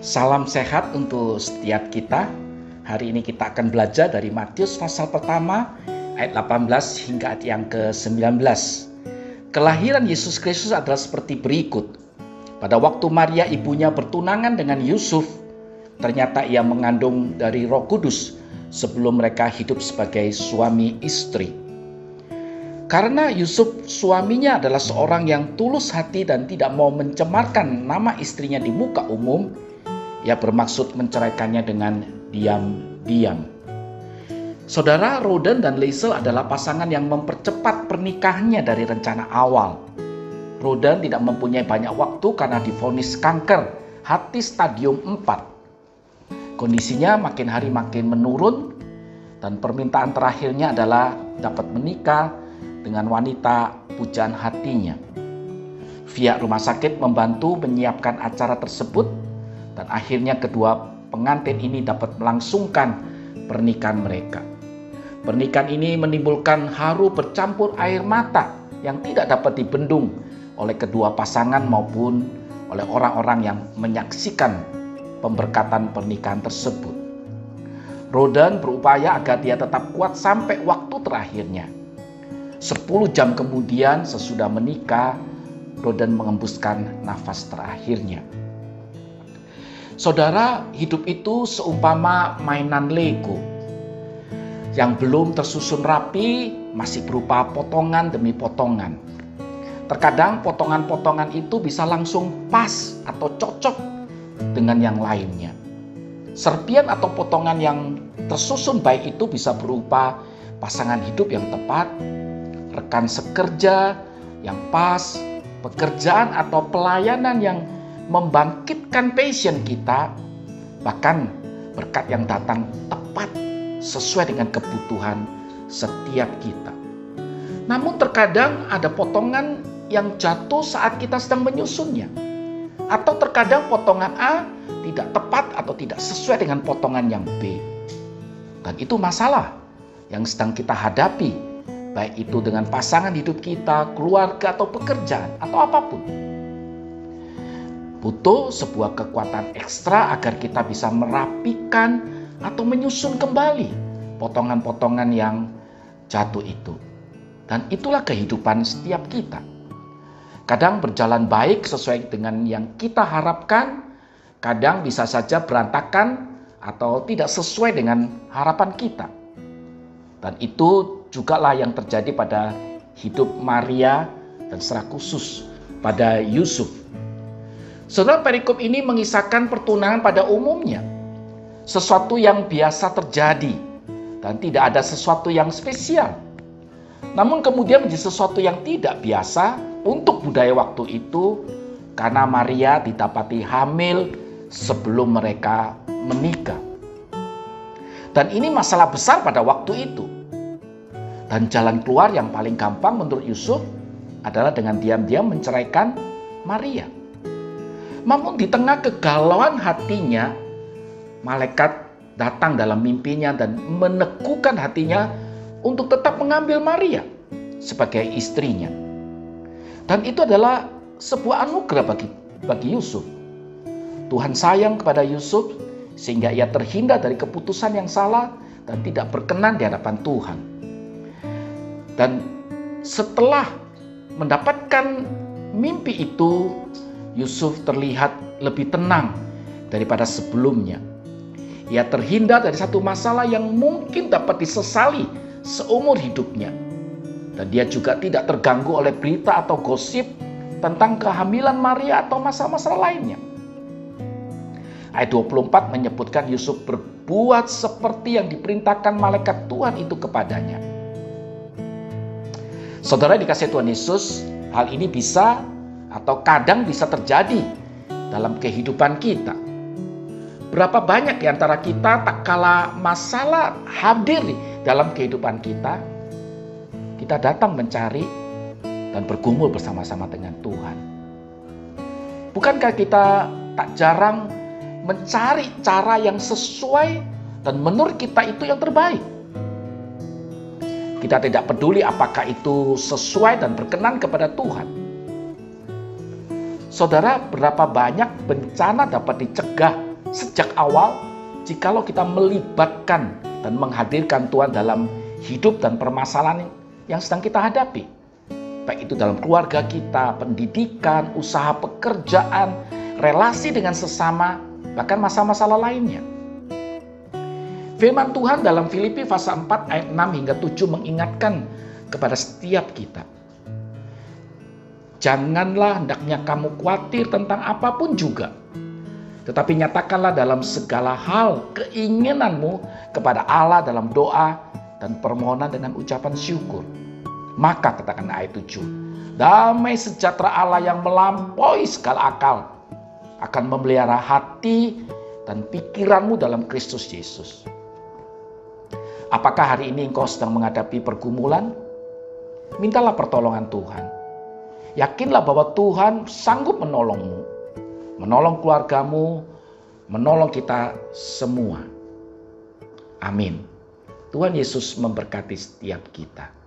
Salam sehat untuk setiap kita. Hari ini kita akan belajar dari Matius pasal pertama ayat 18 hingga ayat yang ke-19. Kelahiran Yesus Kristus adalah seperti berikut. Pada waktu Maria ibunya bertunangan dengan Yusuf, ternyata ia mengandung dari Roh Kudus sebelum mereka hidup sebagai suami istri. Karena Yusuf suaminya adalah seorang yang tulus hati dan tidak mau mencemarkan nama istrinya di muka umum, ia bermaksud menceraikannya dengan diam-diam. Saudara Roden dan Liesel adalah pasangan yang mempercepat pernikahannya dari rencana awal. Roden tidak mempunyai banyak waktu karena difonis kanker hati stadium 4. Kondisinya makin hari makin menurun dan permintaan terakhirnya adalah dapat menikah dengan wanita pujaan hatinya. Via rumah sakit membantu menyiapkan acara tersebut dan akhirnya kedua pengantin ini dapat melangsungkan pernikahan mereka. Pernikahan ini menimbulkan haru bercampur air mata yang tidak dapat dibendung oleh kedua pasangan maupun oleh orang-orang yang menyaksikan pemberkatan pernikahan tersebut. Rodan berupaya agar dia tetap kuat sampai waktu terakhirnya. Sepuluh jam kemudian sesudah menikah, Rodan mengembuskan nafas terakhirnya. Saudara, hidup itu seumpama mainan Lego yang belum tersusun rapi, masih berupa potongan demi potongan. Terkadang potongan-potongan itu bisa langsung pas atau cocok dengan yang lainnya. Serpian atau potongan yang tersusun baik itu bisa berupa pasangan hidup yang tepat, rekan sekerja yang pas, pekerjaan atau pelayanan yang membangkitkan passion kita, bahkan berkat yang datang tepat sesuai dengan kebutuhan setiap kita. Namun terkadang ada potongan yang jatuh saat kita sedang menyusunnya. Atau terkadang potongan A tidak tepat atau tidak sesuai dengan potongan yang B. Dan itu masalah yang sedang kita hadapi, baik itu dengan pasangan hidup kita, keluarga atau pekerjaan atau apa pun. Butuh sebuah kekuatan ekstra agar kita bisa merapikan atau menyusun kembali potongan-potongan yang jatuh itu. Dan itulah kehidupan setiap kita. Kadang berjalan baik sesuai dengan yang kita harapkan, kadang bisa saja berantakan atau tidak sesuai dengan harapan kita. Dan itu jugalah yang terjadi pada hidup Maria dan secara khusus pada Yusuf Saudara perikop ini mengisahkan pertunangan pada umumnya. Sesuatu yang biasa terjadi dan tidak ada sesuatu yang spesial. Namun kemudian menjadi sesuatu yang tidak biasa untuk budaya waktu itu karena Maria didapati hamil sebelum mereka menikah. Dan ini masalah besar pada waktu itu. Dan jalan keluar yang paling gampang menurut Yusuf adalah dengan diam-diam menceraikan Maria. Namun di tengah kegalauan hatinya, malaikat datang dalam mimpinya dan menekukan hatinya untuk tetap mengambil Maria sebagai istrinya. Dan itu adalah sebuah anugerah bagi bagi Yusuf. Tuhan sayang kepada Yusuf sehingga ia terhindar dari keputusan yang salah dan tidak berkenan di hadapan Tuhan. Dan setelah mendapatkan mimpi itu, Yusuf terlihat lebih tenang daripada sebelumnya. Ia terhindar dari satu masalah yang mungkin dapat disesali seumur hidupnya. Dan dia juga tidak terganggu oleh berita atau gosip tentang kehamilan Maria atau masalah-masalah lainnya. Ayat 24 menyebutkan Yusuf berbuat seperti yang diperintahkan malaikat Tuhan itu kepadanya. Saudara dikasih Tuhan Yesus, hal ini bisa atau kadang bisa terjadi dalam kehidupan kita. Berapa banyak di antara kita tak kala masalah hadir dalam kehidupan kita, kita datang mencari dan bergumul bersama-sama dengan Tuhan. Bukankah kita tak jarang mencari cara yang sesuai dan menurut kita itu yang terbaik? Kita tidak peduli apakah itu sesuai dan berkenan kepada Tuhan Saudara, berapa banyak bencana dapat dicegah sejak awal jikalau kita melibatkan dan menghadirkan Tuhan dalam hidup dan permasalahan yang sedang kita hadapi. Baik itu dalam keluarga kita, pendidikan, usaha pekerjaan, relasi dengan sesama, bahkan masalah-masalah lainnya. Firman Tuhan dalam Filipi pasal 4 ayat 6 hingga 7 mengingatkan kepada setiap kita. Janganlah hendaknya kamu khawatir tentang apa pun juga. Tetapi nyatakanlah dalam segala hal keinginanmu kepada Allah dalam doa dan permohonan dengan ucapan syukur. Maka katakan ayat 7. Damai sejahtera Allah yang melampaui segala akal akan memelihara hati dan pikiranmu dalam Kristus Yesus. Apakah hari ini engkau sedang menghadapi pergumulan? Mintalah pertolongan Tuhan. Yakinlah bahwa Tuhan sanggup menolongmu, menolong keluargamu, menolong kita semua. Amin. Tuhan Yesus memberkati setiap kita.